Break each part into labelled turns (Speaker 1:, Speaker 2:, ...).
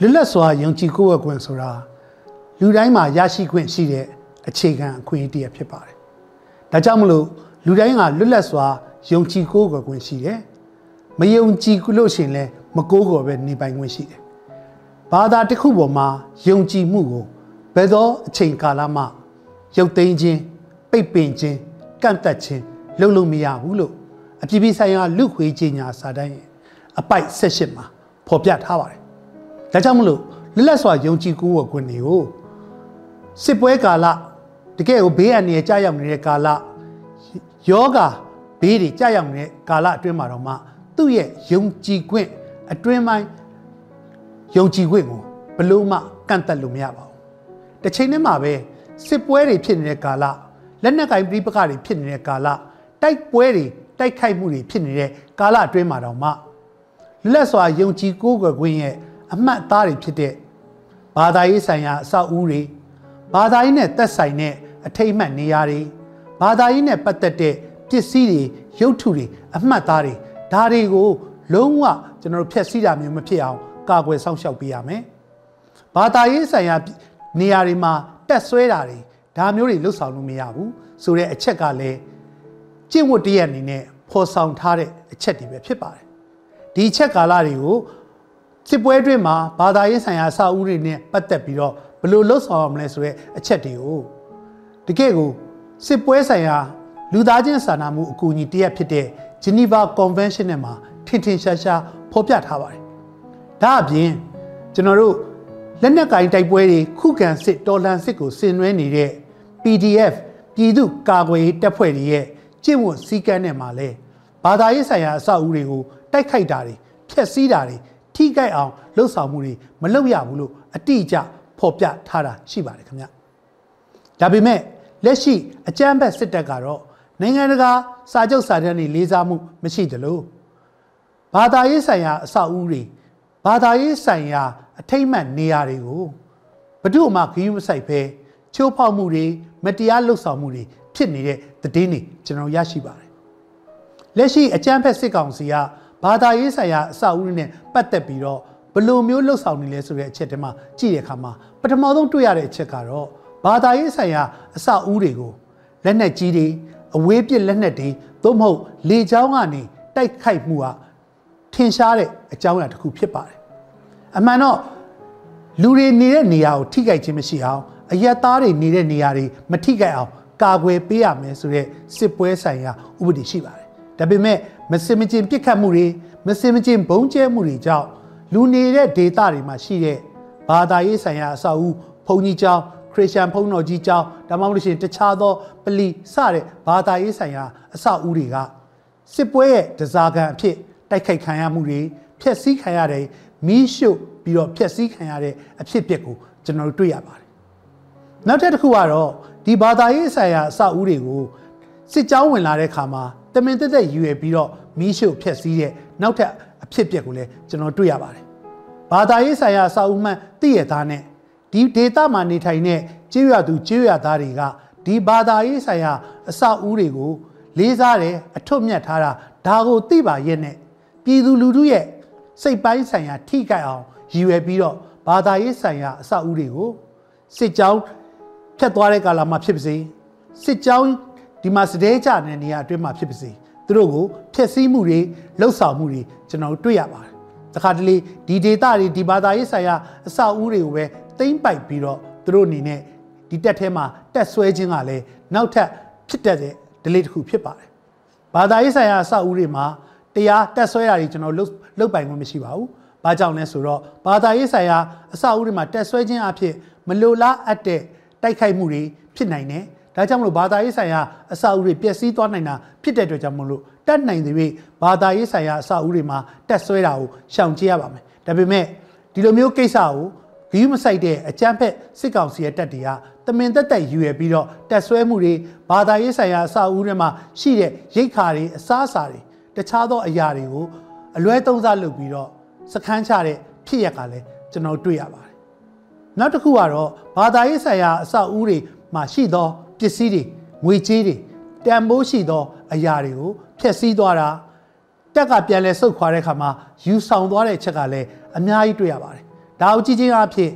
Speaker 1: လွတ်လပ်စွာယုံကြည်ကိုယ်ဝတ်ခွင့်ဆိုတာလူတိုင်းမှာရရှိခွင့်ရှိတဲ့အခြေခံအခွင့်အရေးတစ်ဖြစ်ပါတယ်။ဒါကြောင့်မလို့လူတိုင်းကလွတ်လပ်စွာယုံကြည်ကိုယ်ဝတ်ခွင့်ရှိတယ်။မယုံကြည်လို့ရှိရင်လည်းမကိုးကော်ပဲနေပိုင်ခွင့်ရှိတယ်။ဘာသာတစ်ခုပေါ်မှာယုံကြည်မှုကိုဘယ်သောအချိန်ကာလမှရုပ်သိမ်းခြင်းပိတ်ပင်ခြင်းကန့်သက်ခြင်းလုပ်လို့မရဘူးလို့အပြည်ပြည်ဆိုင်ရာလူခွေကြီးညာစာတမ်းရဲ့အပိုက်၁၈မှာဖော်ပြထားပါတယ် ဒါကြောင့်မလို့လက်လက်စွာယုံကြည်ကိုးဝခွင့်တွေကိုစစ်ပွဲကာလတကယ်ကိုဘေးအန္တရာယ်ကြာရောက်နေတဲ့ကာလယောဂဘေးတွေကြာရောက်နေတဲ့ကာလအတွင်းမှာတော့မှသူ့ရဲ့ယုံကြည်ခွင့်အတွင်းပိုင်းယုံကြည်ခွင့်ကိုဘလို့မှကန့်သက်လို့မရပါဘူးတစ်ချိန်တည်းမှာပဲစစ်ပွဲတွေဖြစ်နေတဲ့ကာလလက်နက်ကင်ပြိပခတွေဖြစ်နေတဲ့ကာလတိုက်ပွဲတွေတိုက်ခိုက်မှုတွေဖြစ်နေတဲ့ကာလအတွင်းမှာတော့မှလက်စွာယုံကြည်ကိုးကွယ်ခွင့်ရဲ့ အမှတ်အသားတွေဖြစ်တဲ့ဘာသာရေးဆိုင်ရာအဆောက်အဦတွေဘာသာရေးနဲ့သက်ဆိုင်တဲ့အထိတ်အမှတ်နေရာတွေဘာသာရေးနဲ့ပတ်သက်တဲ့ပစ္စည်းတွေရုပ်ထုတွေအမှတ်သားတွေဒါတွေကိုလုံးဝကျွန်တော်တို့ဖျက်ဆီးတာမျိုးမဖြစ်အောင်ကာကွယ်စောင့်ရှောက်ပေးရမယ်။ဘာသာရေးဆိုင်ရာနေရာတွေမှာတက်ဆွဲတာတွေဒါမျိုးတွေလှုပ်ဆောင်လို့မရဘူးဆိုတဲ့အချက်ကလည်းကျင့်ဝတ်တရက်အနေနဲ့ဖော်ဆောင်ထားတဲ့အချက်တွေပဲဖြစ်ပါတယ်။ဒီချက်ကာလတွေကို စစ်ပွဲအတွင်းမှာဘာသာရေးဆိုင်ရာအစာအုပ်တွေနဲ့ပတ်သက်ပြီးတော့ဘယ်လိုလှုပ်ဆောင်ရမလဲဆိုတဲ့အချက်တွေကိုတကယ့်ကိုစစ်ပွဲဆိုင်ရာလူသားချင်းစာနာမှုအကူအညီတရက်ဖြစ်တဲ့ Geneva Convention နဲ့မှာထင်ထင်ရှားရှားဖော်ပြထားပါတယ်။ဒါအပြင်ကျွန်တော်တို့လက်နက်ကင်တိုက်ပွဲတွေခုခံစစ်တော်လှန်စစ်ကိုဆင်နွှဲနေတဲ့ PDF ပြည်သူ့ကာကွယ်ရေးတပ်ဖွဲ့တွေရဲ့ကျင့်ဝတ်စည်းကမ်းနဲ့မှာလဲဘာသာရေးဆိုင်ရာအဆောက်အဦတွေကိုတိုက်ခိုက်တာတွေဖျက်ဆီးတာတွေ ထိခိုက်အောင်လှုပ်ဆောင်မှုတွေမလုပ်ရဘူးလို့အတိအကျဖော်ပြထားတာရှိပါတယ်ခင်ဗျဒါပေမဲ့လက်ရှိအကြမ်းဖက်စစ်တပ်ကတော့နိုင်ငံတကာစာချုပ်စာတမ်းတွေလေးစားမှုမရှိသလိုဘာသာရေးဆိုင်ရာအဆောက်အဦတွေဘာသာရေးဆိုင်ရာအထိမ့်မှတ်နေရာတွေကိုဘဒုမှဂရုမစိုက်ပဲချိုးဖောက်မှုတွေမတရားလှုပ်ဆောင်မှုတွေဖြစ်နေတဲ့သတင်းတွေကျွန်တော်ရရှိပါတယ်လက်ရှိအကြမ်းဖက်စစ်ကောင်စီက ဘာသာရေးဆိုင်ရာအဆောက်အဦတွေနဲ့ပတ်သက်ပြီးတော့ဘယ်လိုမျိုးလှုပ်ဆောင်နေလဲဆိုတဲ့အချက်တည်းမှာကြည့်တဲ့အခါမှာပထမဆုံးတွေ့ရတဲ့အချက်ကတော့ဘာသာရေးဆိုင်ရာအဆောက်အဦတွေကိုလက်နက်ကြီးတွေအဝေးပစ်လက်နက်တွေသို့မဟုတ်လေကြောင်းကနေတိုက်ခိုက်မှုကထင်ရှားတဲ့အကြောင်းအရာတစ်ခုဖြစ်ပါတယ်အမှန်တော့လူတွေနေတဲ့နေရာကိုထိခိုက်ခြင်းမရှိအောင်အရက်သားတွေနေတဲ့နေရာတွေမထိခိုက်အောင်ကာကွယ်ပေးရမယ်ဆိုတဲ့စစ်ပွဲဆိုင်ရာဥပဒေရှိပါတယ် ဒါပေမဲ့မစင်မကျင်ပြစ်ခတ်မှုတွေမစင်မကျင်ဘုံကျဲမှုတွေကြောင့်လူနေတဲ့ဒေသတွေမှာရှိတဲ့ဘာသာရေးဆိုင်ရာအဆောက်အဦဘုံကြီးကျောင်းခရစ်ယာန်ဘုန်းတော်ကြီးကျောင်းဒါမှမဟုတ်ရှင်တခြားသောပလီစတဲ့ဘာသာရေးဆိုင်ရာအဆောက်အဦတွေကစစ်ပွဲရဲ့ဒဇာကန်အဖြစ်တိုက်ခိုက်ခံရမှုတွေဖျက်ဆီးခံရတဲ့မီးရှို့ပြီးတော့ဖျက်ဆီးခံရတဲ့အဖြစ်အပျက်ကိုကျွန်တော်တို့တွေ့ရပါတယ်။နောက်ထပ်တစ်ခုကတော့ဒီဘာသာရေးဆိုင်ရာအဆောက်အဦတွေကိုစစ်ကြောင်းဝင်လာတဲ့ခါမှာ တမင်တက်တက်ယူရပြီးတော့မီးရှို့ဖျက်ဆီးတဲ့နောက်ထပ်အဖြစ်အပျက်ကိုလည်းကျွန်တော်တွေ့ရပါတယ်။ဘာသာရေးဆိုင်ရာအဆောက်အဦမှန်သိရသားနဲ့ဒီဒေတာမှာနေထိုင်တဲ့ကျေးရွာသူကျေးရွာသားတွေကဒီဘာသာရေးဆိုင်ရာအဆောက်အဦတွေကိုလေးစားတယ်အထွတ်မြတ်ထားတာဒါကိုသိပါရဲ့နဲ့ပြည်သူလူထုရဲ့စိတ်ပိုင်းဆိုင်ရာထိခိုက်အောင်ရည်ရွယ်ပြီးတော့ဘာသာရေးဆိုင်ရာအဆောက်အဦတွေကိုစစ်ကြောင်းဖြတ်သွားတဲ့ကာလမှာဖြစ်ပါစေစစ်ကြောင်း ဒီမှာစတဲ့ကြတဲ့နေရာအတွင်းမှာဖြစ်ပါစေသူတို့ကိုဖျက်ဆီးမှုတွေလှုပ်ဆောင်မှုတွေကျွန်တော်တို့တွေ့ရပါတယ်တခါတလေဒီဒေတာတွေဒီဘာသာရေးဆိုင်ရာအဆောက်အဦတွေကိုပဲသိမ့်ပိုက်ပြီးတော့သူတို့အနေနဲ့ဒီတက်ထဲမှာတက်ဆွဲခြင်းကလည်းနောက်ထပ်ဖြစ်တတ်တဲ့ delay တစ်ခုဖြစ်ပါတယ်ဘာသာရေးဆိုင်ရာအဆောက်အဦတွေမှာတရားတက်ဆွဲတာတွေကျွန်တော်လုတ်လုတ်ပိုင်ခွင့်မရှိပါဘူး။ဘာကြောင့်လဲဆိုတော့ဘာသာရေးဆိုင်ရာအဆောက်အဦတွေမှာတက်ဆွဲခြင်းအဖြစ်မလိုလားအပ်တဲ့တိုက်ခိုက်မှုတွေဖြစ်နိုင်တယ်။ ဒါကြောင့်မလို့ဘာသာရေးဆိုင်ရာအဆောက်အဦတွေပျက်စီးသွားနိုင်တာဖြစ်တဲ့အတွက်ကြောင့်မလို့တက်နိုင်တဲ့၍ဘာသာရေးဆိုင်ရာအဆောက်အဦတွေမှာတက်ဆွဲတာကိုရှောင်ကျဉ်ရပါမယ်။ဒါပေမဲ့ဒီလိုမျိုးကိစ္စကိုဂီးမဆိုင်တဲ့အကြမ်းဖက်စစ်ကောင်စီရဲ့တပ်တွေကတမင်တက်တက်ယူရပြီးတော့တက်ဆွဲမှုတွေဘာသာရေးဆိုင်ရာအဆောက်အဦတွေမှာရှိတဲ့ရိတ်ခါတွေအစားအစာတွေတခြားသောအရာတွေကိုအလွဲသုံးစားလုပ်ပြီးတော့စခန်းချတဲ့ဖြစ်ရက်ကလည်းကျွန်တော်တွေ့ရပါတယ်။နောက်တစ်ခုကတော့ဘာသာရေးဆိုင်ရာအဆောက်အဦတွေမှာရှိသော ပစ္စည်းတွေငွေကြေးတွေတန်ဖိုးရှိသောအရာတွေကိုဖျက်ဆီးသွားတာတက်ကပြန်လဲဆုတ်ခွာတဲ့ခါမှာယူဆောင်သွားတဲ့ချက်ကလည်းအများကြီးတွေ့ရပါတယ်။ဒဒါအကြည့်ချင်းအဖြစ်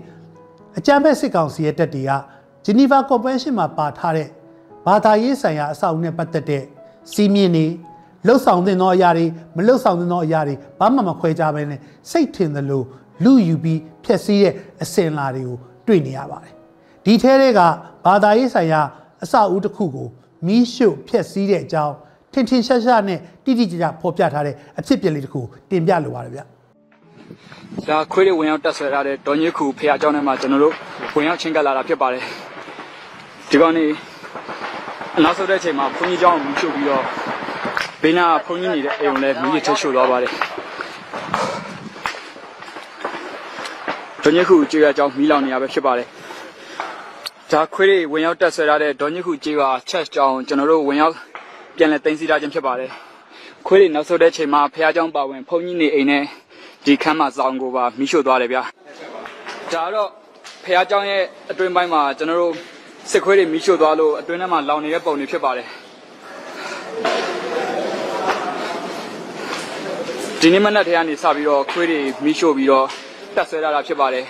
Speaker 1: အကြမ်းဖက်စစ်ကောင်စီရဲ့တပ်တွေကဂျနီဗာကွန်ဗင်းရှင်းမှာပါထားတဲ့ဘာသာရေးဆိုင်ရာအဆောက်အဦနဲ့ပတ်သက်တဲ့စီမင်းတွေလှုပ်ဆောင်သင့်သောအရာတွေမလှုပ်ဆောင်သင့်သောအရာတွေဘာမှမခွဲခြားဘဲနဲ့စိတ်ထင်သလိုလူယူပြီးဖျက်ဆီးတဲ့အစင်လာတွေကိုတွေ့နေရပါတယ်ဒီထဲတွေကဘာသာရေးဆိုင်ရာ အဆောက်အဦတစ်ခုကိုမီးရှို့ဖျက်ဆီးတဲ့အကြောင်းထင်ထင်ရှားရှားနဲ့တိတိကျကျဖော်ပြထားတဲ့အဖြစ်အပျက်လေးတစ်ခုတင်ပြလိုပါတယ်ဗျ။
Speaker 2: ဒါခွေးတွေဝင်ရောက်တက်ဆွဲထားတဲ့ဒေါ်ညစ်ခုဖခင်အကြောင်းထဲမှာကျွန်တော်တို့ဝင်ရောက်ချင်းကပ်လာတာဖြစ်ပါတယ်။ဒီကောင်နေအနောက်ဆုတ်တဲ့အချိန်မှာဘုန်းကြီးကျောင်းကိုမီးရှို့ပြီးတော့ဘေးနားဘုန်းကြီးနေတဲ့အိမ်ကိုလည်းမီးတွေထုတ်ရှို့သွားပါတယ်။ဒေါ်ညစ်ခုကြွေရအကြောင်းမီးလောင်နေရပဲဖြစ်ပါတယ်။ ဒါခွေးတွေဝင်ရောက်တက်ဆွဲထားတဲ့ဒေါ်ညစ်ခုကြေးကချက်เจ้าကိုကျွန်တော်တို့ဝင်ရောက်ပြန်လည်တင်စီထားခြင်းဖြစ်ပါတယ်ခွေးတွေနောက်ဆုတ်တဲ့အချိန်မှာဖះเจ้าပါဝင်ဘုန်းကြီးနေအိမ်နဲ့ ဒီခမ်းမဆောင်ကိုပါမိရှို့သွားတယ်ဗျာဒါတော့ဖះเจ้าရဲ့အတွင်းပိုင်းမှာကျွန်တော်တို့စစ်ခွေးတွေမိရှို့သွားလို့အတွင်းထဲမှာလောင်နေတဲ့ပုံတွေဖြစ်ပါတယ်ဒီနေ့မနက်ထဲကနေစပြီးတော့ခွေးတွေမိရှို့ပြီးတော့တက်ဆွဲလာတာဖြစ်ပါတယ်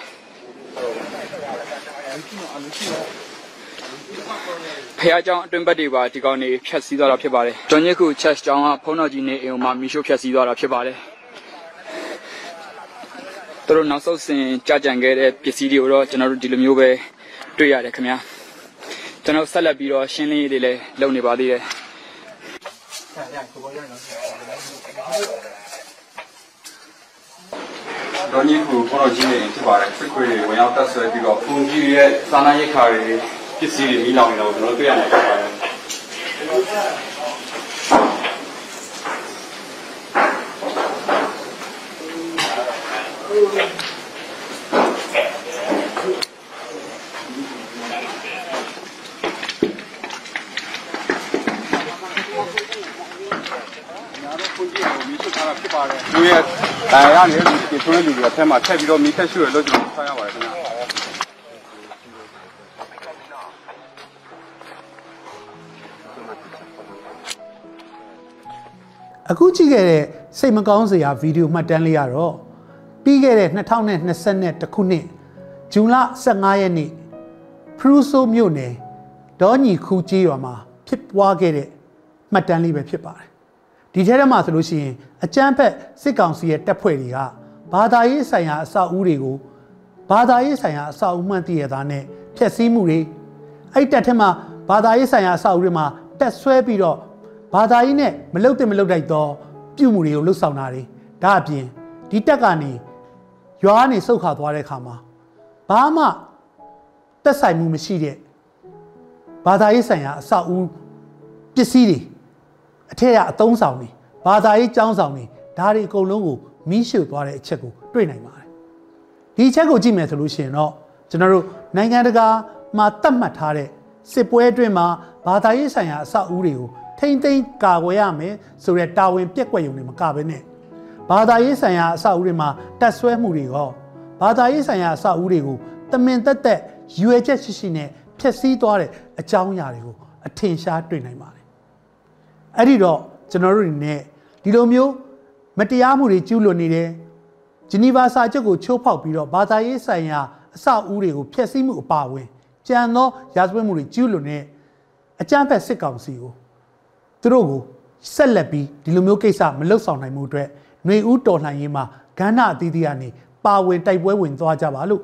Speaker 2: ဖះเจ้าအတွင်းဘက်တွေပါဒီကောင်နေဖြတ်စည်းသွားတာဖြစ်ပါတယ်။ဂျွန်ညစ်ခုချက်เจ้าကဖုန်းတော်ကြီးနေအိမ်မှာမိရှို့ဖြတ်စည်းသွားတာဖြစ်ပါတယ်။သူတို့နောက်ဆုံးစင်ကြာကြံခဲ့တဲ့ပစ္စည်းတွေကိုတော့ကျွန်တော်တို့ဒီလိုမျိုးပဲတွေ့ရတယ်ခင်ဗျာကျွန်တော်ဆက်လက်ပြီးတော့ရှင်းလင်းရေးတွေလည်းလုပ်နေပါသေးတယ်ဒေါ်ကြီးက ဘောတော်ကြီးနေဖြစ်ပါတယ်စစ်ခွေးတွေဝင်ရောက်တက်ဆွဲပြီးတော့ဖုန်ကြီးရဲ့စာနာရိတ်ခါတွေပစ္စည်းတွေမိလောင်နေတာကိုကျွန်တော်တွေ့ရမှာဖြစ်ပါတယ် လူရဲ့တိုင်ရနေဒီဆိုတဲ့လူတွေအထက်မှာထက်ပြီးတော့မိသက်ရွှေ့ရလို့ကျွန်တော်ဆောင်းရပါတယ်ခင်ဗျာ
Speaker 1: အခုကြည့်ခဲ့တဲ့စိတ်မကောင်းစရာဗီဒီယိုမှတ်တမ်းလေးကတော့ပြီးခဲ့တဲ့2020ခုနှစ်ဇွန်လ15ရက်နေ့ဖရူဆိုမြို့နယ်ဒေါညီခူကြီးရွာမှာဖြစ်ပွားခဲ့တဲ့မှတ်တမ်းလေးပဲဖြစ်ပါတယ် ဒီထဲထဲမှာဆိုလို့ရှိရင်အကြမ်းဖက်စစ်ကောင်စီရဲ့တပ်ဖွဲ့တွေကဘာသာရေးဆိုင်ရာအဆောက်အဦတွေကိုဘာသာရေးဆိုင်ရာအဆောက်အဦမှန်တည်ရတာနဲ့ဖျက်ဆီးမှုတွေအဲ့တပ်ထဲမှာဘာသာရေးဆိုင်ရာအဆောက်အဦတွေမှာတက်ဆွဲပြီးတော့ဘာသာရေးနဲ့မလုတ်တဲ့မလုတ်တိုက်တော့ပြုမှုတွေကိုလှုပ်ဆောင်တာတွေဒါအပြင်ဒီတက်ကနေရွာကနေစုတ်ခါသွားတဲ့အခါမှာဘာမှတက်ဆိုင်မှုမရှိတဲ့ဘာသာရေးဆိုင်ရာအဆောက်အဦပစ္စည်းတွေ အထက်ကအသုံးဆောင်တွေဘာသာရေးကျောင်းဆောင်တွေဒါတွေအကုန်လုံးကိုမီးရှို့သွားတဲ့အချက်ကိုတွေ့နိုင်ပါတယ်ဒီအချက်ကိုကြည့်မယ်ဆိုလို့ရှိရင်တော့ကျွန်တော်တို့နိုင်ငံတကာမှာသတ်မှတ်ထားတဲ့စစ်ပွဲအတွင်းမှာဘာသာရေးဆိုင်ရာအဆောက်အဦတွေကိုထိမ့်သိမ်းကာကွယ်ရမယ်ဆိုတဲ့တာဝန်ပြက်ကွက်ရုံတွေမကဘဲနဲ့ဘာသာရေးဆိုင်ရာအဆောက်အဦတွေမှာတက်ဆွဲမှုတွေရောဘာသာရေးဆိုင်ရာအဆောက်အဦတွေကိုတမင်သက်သက်ရွယ်ချက်ရှိရှိနဲ့ဖျက်ဆီးသွားတဲ့အကြောင်းအရာတွေကိုအထင်ရှားတွေ့နိုင်ပါတယ် အဲ့ဒီတော့ကျွန်တော်တို့တွေ ਨੇ ဒီလိုမျိုးမတရားမှုတွေကျူးလွန်နေတယ်ဂျနီဗာစာချုပ်ကိုချိုးဖောက်ပြီးတော့ဘာသာရေးဆိုင်ရာအဆောက်အဦတွေကိုဖျက်ဆီးမှုအပါအဝင်ကြံသောရာဇဝတ်မှုတွေကျူးလွန်တဲ့အကြမ်းဖက်စစ်ကောင်စီကိုသူတို့ကိုဆက်လက်ပြီးဒီလိုမျိုးကိစ္စမလှုပ်ဆောင်နိုင်မှုအတွက်ຫນွေဦးတော်လှန်ရေးမှာဂန္ဓာအသီးသီးကနေပါဝင်တိုက်ပွဲဝင်သွားကြပါလို့